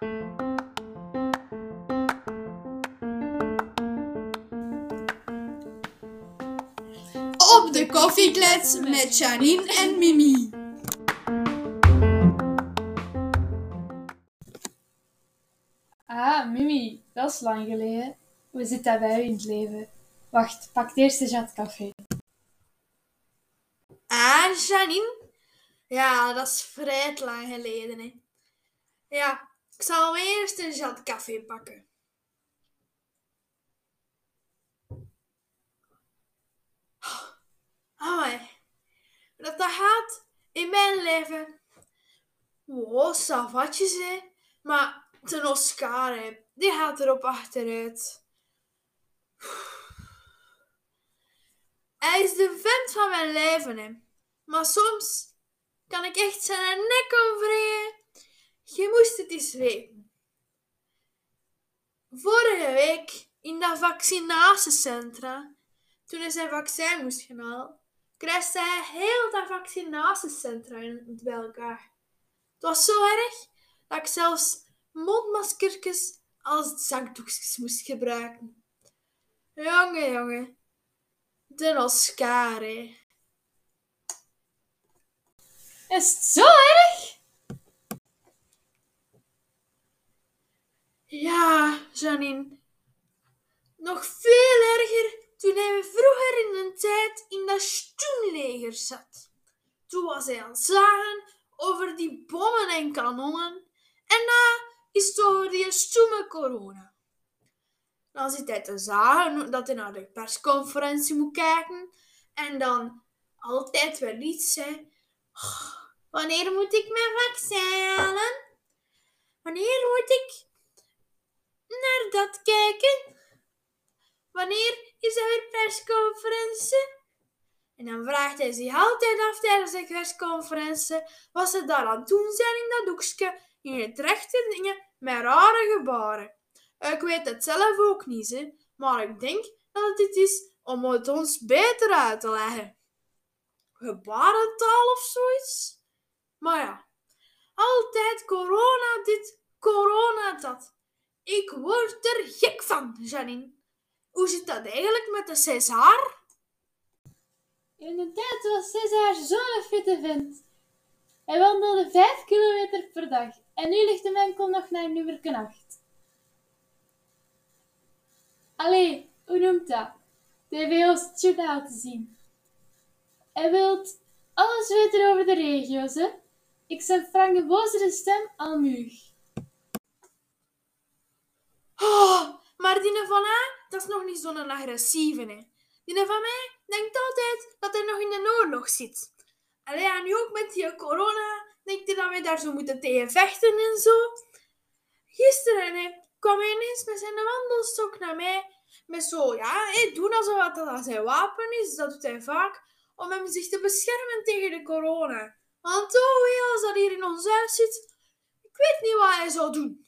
Op de koffieklets met Janine en Mimi. Ah, Mimi, dat is lang geleden. Hoe zit dat bij u in het leven? Wacht, pak eerst de jat café. Ah, Janine? Ja, dat is vrij lang geleden, hè. Ja, ik zal eerst een jat café pakken. Oh, dat dat gaat in mijn leven. Wow, savatjes, hè. Maar ten Oscar, die gaat erop achteruit. Hij is de vent van mijn leven, hè. Maar soms kan ik echt zijn nek omwringen. Je moest het eens weten. Vorige week in dat vaccinatiecentra, toen hij zijn vaccin moest gaan halen, kruiste hij heel dat vaccinatiecentra in bij elkaar. Het was zo erg dat ik zelfs mondmaskertjes als zakdoekjes moest gebruiken. Jongen, jongen. De Oscar. Is het zo erg? Ja, Janine. Nog veel erger toen hij vroeger in een tijd in dat stoenleger zat. Toen was hij aan zagen over die bommen en kanonnen. En na is het over die stoeme corona. Dan zit hij te zagen dat hij naar de persconferentie moet kijken. En dan altijd wel iets. "Oh, Wanneer moet ik mijn vaccin halen? Wanneer moet ik naar dat kijken? Wanneer is er weer persconferentie? En dan vraagt hij zich altijd af tijdens de persconferentie wat ze daar aan doen zijn in dat doekje, in het rechte dingen, met rare gebaren. Ik weet het zelf ook niet, hè, maar ik denk dat het is om het ons beter uit te leggen. Gebarentaal of zoiets? Maar ja, altijd corona dit, corona dat. Ik word er gek van, Janine. Hoe zit dat eigenlijk met de César? De tijd was César zo'n fitte vent. Hij wandelde 5 kilometer per dag. En nu ligt de winkel nog naar nummer 8. Allee, hoe noemt dat? Als het journaal te zien. Hij wilt alles weten over de regio's, hè? Ik zijn Frank de bozere stem al muug. Oh, die van mij, dat is nog niet zo'n agressieve. Hè. Die van mij denkt altijd dat hij nog in de oorlog zit. Allee, en nu ook met die corona, denkt hij dat wij daar zo moeten tegen vechten en zo. Gisteren hè, kwam hij ineens met zijn wandelstok naar mij. Met zo, ja, hè, doen alsof dat zijn wapen is. Dat doet hij vaak. Om hem zich te beschermen tegen de corona. Want oh, als dat hier in ons huis zit, ik weet niet wat hij zou doen.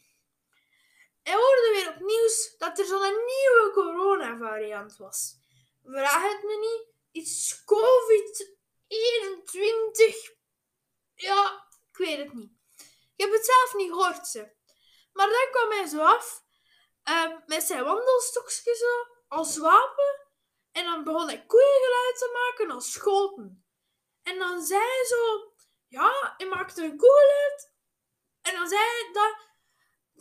Hij hoorde weer op nieuws dat er zo'n nieuwe coronavariant was. Vraag het me niet. Iets COVID-21. Ja, ik weet het niet. Ik heb het zelf niet gehoord, ze. Maar dan kwam hij zo af, ehm, met zijn wandelstokje zo, als wapen. En dan begon hij koeiengeluid te maken als schoten. En dan zei hij zo, ja, hij maakte een koegeluid. En dan zei hij dat,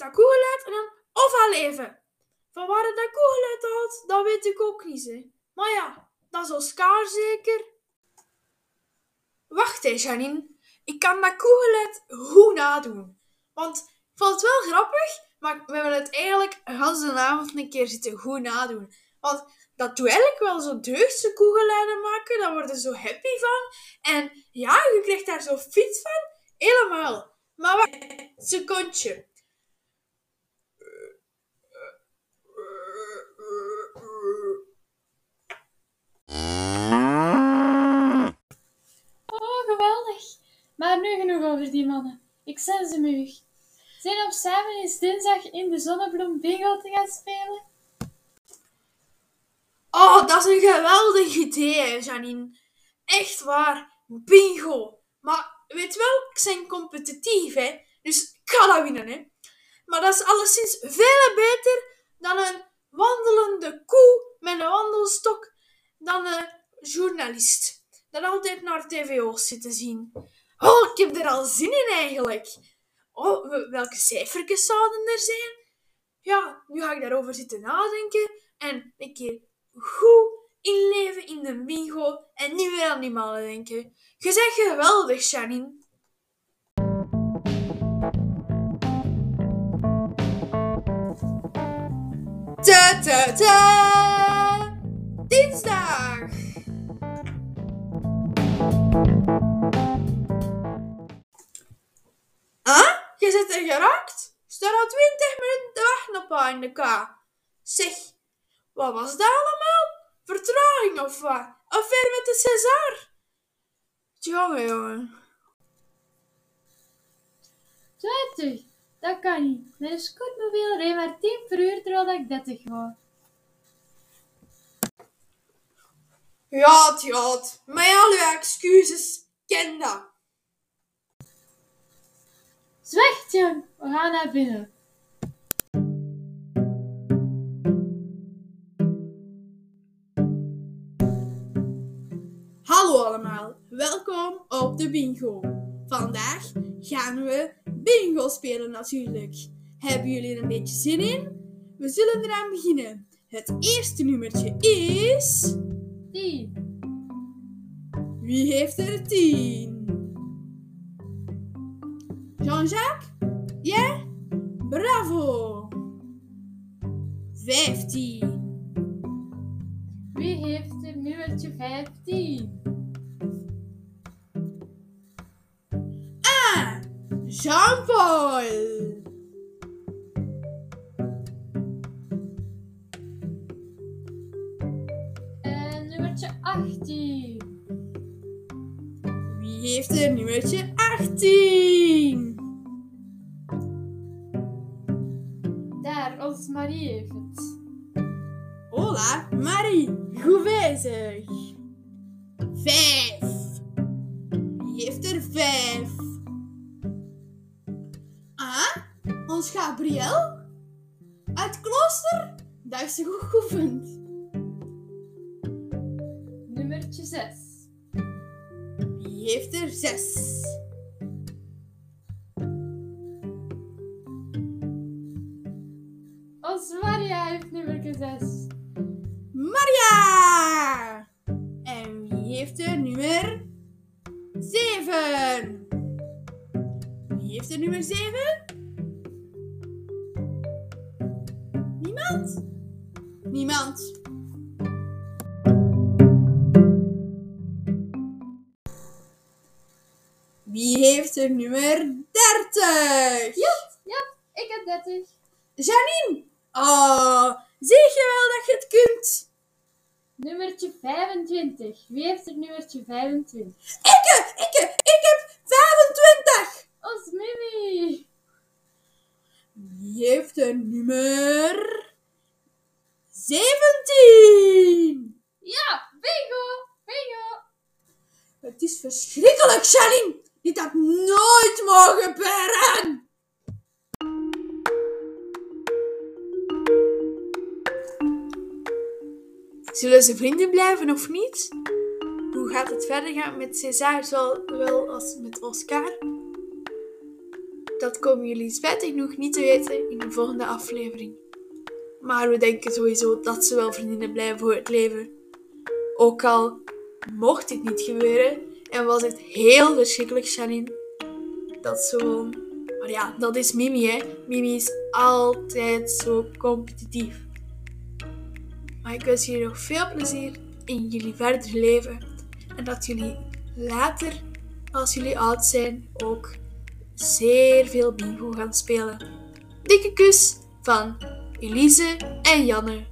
dat koegeluid en dan, of al even. Van waar hij dat koegeluid had, dat weet ik ook niet, hè. Maar ja, dat is Oscar zeker. Wacht eens, Janine. Ik kan dat koegeluid goed nadoen. Want ik vond het wel grappig, maar we hebben het eigenlijk een hele avond een keer zitten goed nadoen. Want dat doe eigenlijk wel zo deugdse koegeluiden maken. Daar word je zo happy van. En ja, je krijgt daar zo fit van. Helemaal. Maar wacht, secondje. Oh, geweldig. Maar nu genoeg over die zijn ze. Zijn op samen eens dinsdag in de zonnebloem bingo te gaan spelen? Oh, dat is een geweldig idee, Janine. Echt waar. Bingo. Maar weet wel, ik ben competitief, hè. Dus ik ga dat winnen, hè. Maar dat is alleszins veel beter dan een wandelende koe met een wandelstok dan een journalist. Dat altijd naar tvO's zit te zien. Oh, ik heb er al zin in eigenlijk. Oh, welke cijfertjes zouden er zijn? Ja, nu ga ik daarover zitten nadenken en een keer goed inleven in de bingo en niet meer aan die mannen denken. Je zegt geweldig, Janine. Ta ta ta! Dinsdag! Ah, je zit er geraakt? Sta al 20 minuten te wachten op haar in de K. Zeg, wat was dat allemaal? Vertraging of wat? Affaire met de César? Jongen, jongen. 20. Dat kan niet. Mijn scootmobiel reed maar 10 per uur terwijl ik 30 was. Ja, het gaat. Met al uw excuses, ken dat. Zwijg, Jan. We gaan naar binnen. Hallo allemaal, welkom op de bingo. Vandaag gaan we bingo spelen natuurlijk. Hebben jullie er een beetje zin in? We zullen eraan beginnen. Het eerste nummertje is... 10. Wie heeft er 10? Jean-Jacques? Ja? Bravo! 15. Wie heeft er nummertje 15? Ah, Jean-Paul. En nummertje 18. Wie heeft er nummertje 18? Ons Marie heeft. Hola, Marie. Goed bezig. 5. Wie heeft er 5? Ah, ons Gabriel? Uit klooster? Dat is goed geoefend. Nummertje 6. Wie heeft er 6? 7? Wie heeft er nummer 7? Niemand? Niemand. Wie heeft er nummer 30? Ja, ja, ik heb 30. Janine! Oh, zie je wel dat je het kunt? Nummertje 25. Wie heeft er nummertje 25? Ik, ik, ik heb 25! Ons Mimi. Er nummer 17? Ja, bingo, bingo. Het is verschrikkelijk, Janine! Dit had nooit mogen gebeuren! Zullen ze vrienden blijven of niet? Hoe gaat het verder gaan met César zowel als met Oscar? Dat komen jullie spijtig genoeg niet te weten in de volgende aflevering. Maar we denken sowieso dat ze wel vriendinnen blijven voor het leven. Ook al mocht dit niet gebeuren en was het heel verschrikkelijk, Janine, dat zo... Maar ja, dat is Mimi, hè. Mimi is altijd zo competitief. Maar ik wens jullie nog veel plezier in jullie verder leven. En dat jullie later, als jullie oud zijn, ook zeer veel bingo gaan spelen. Dikke kus van Elise en Janne.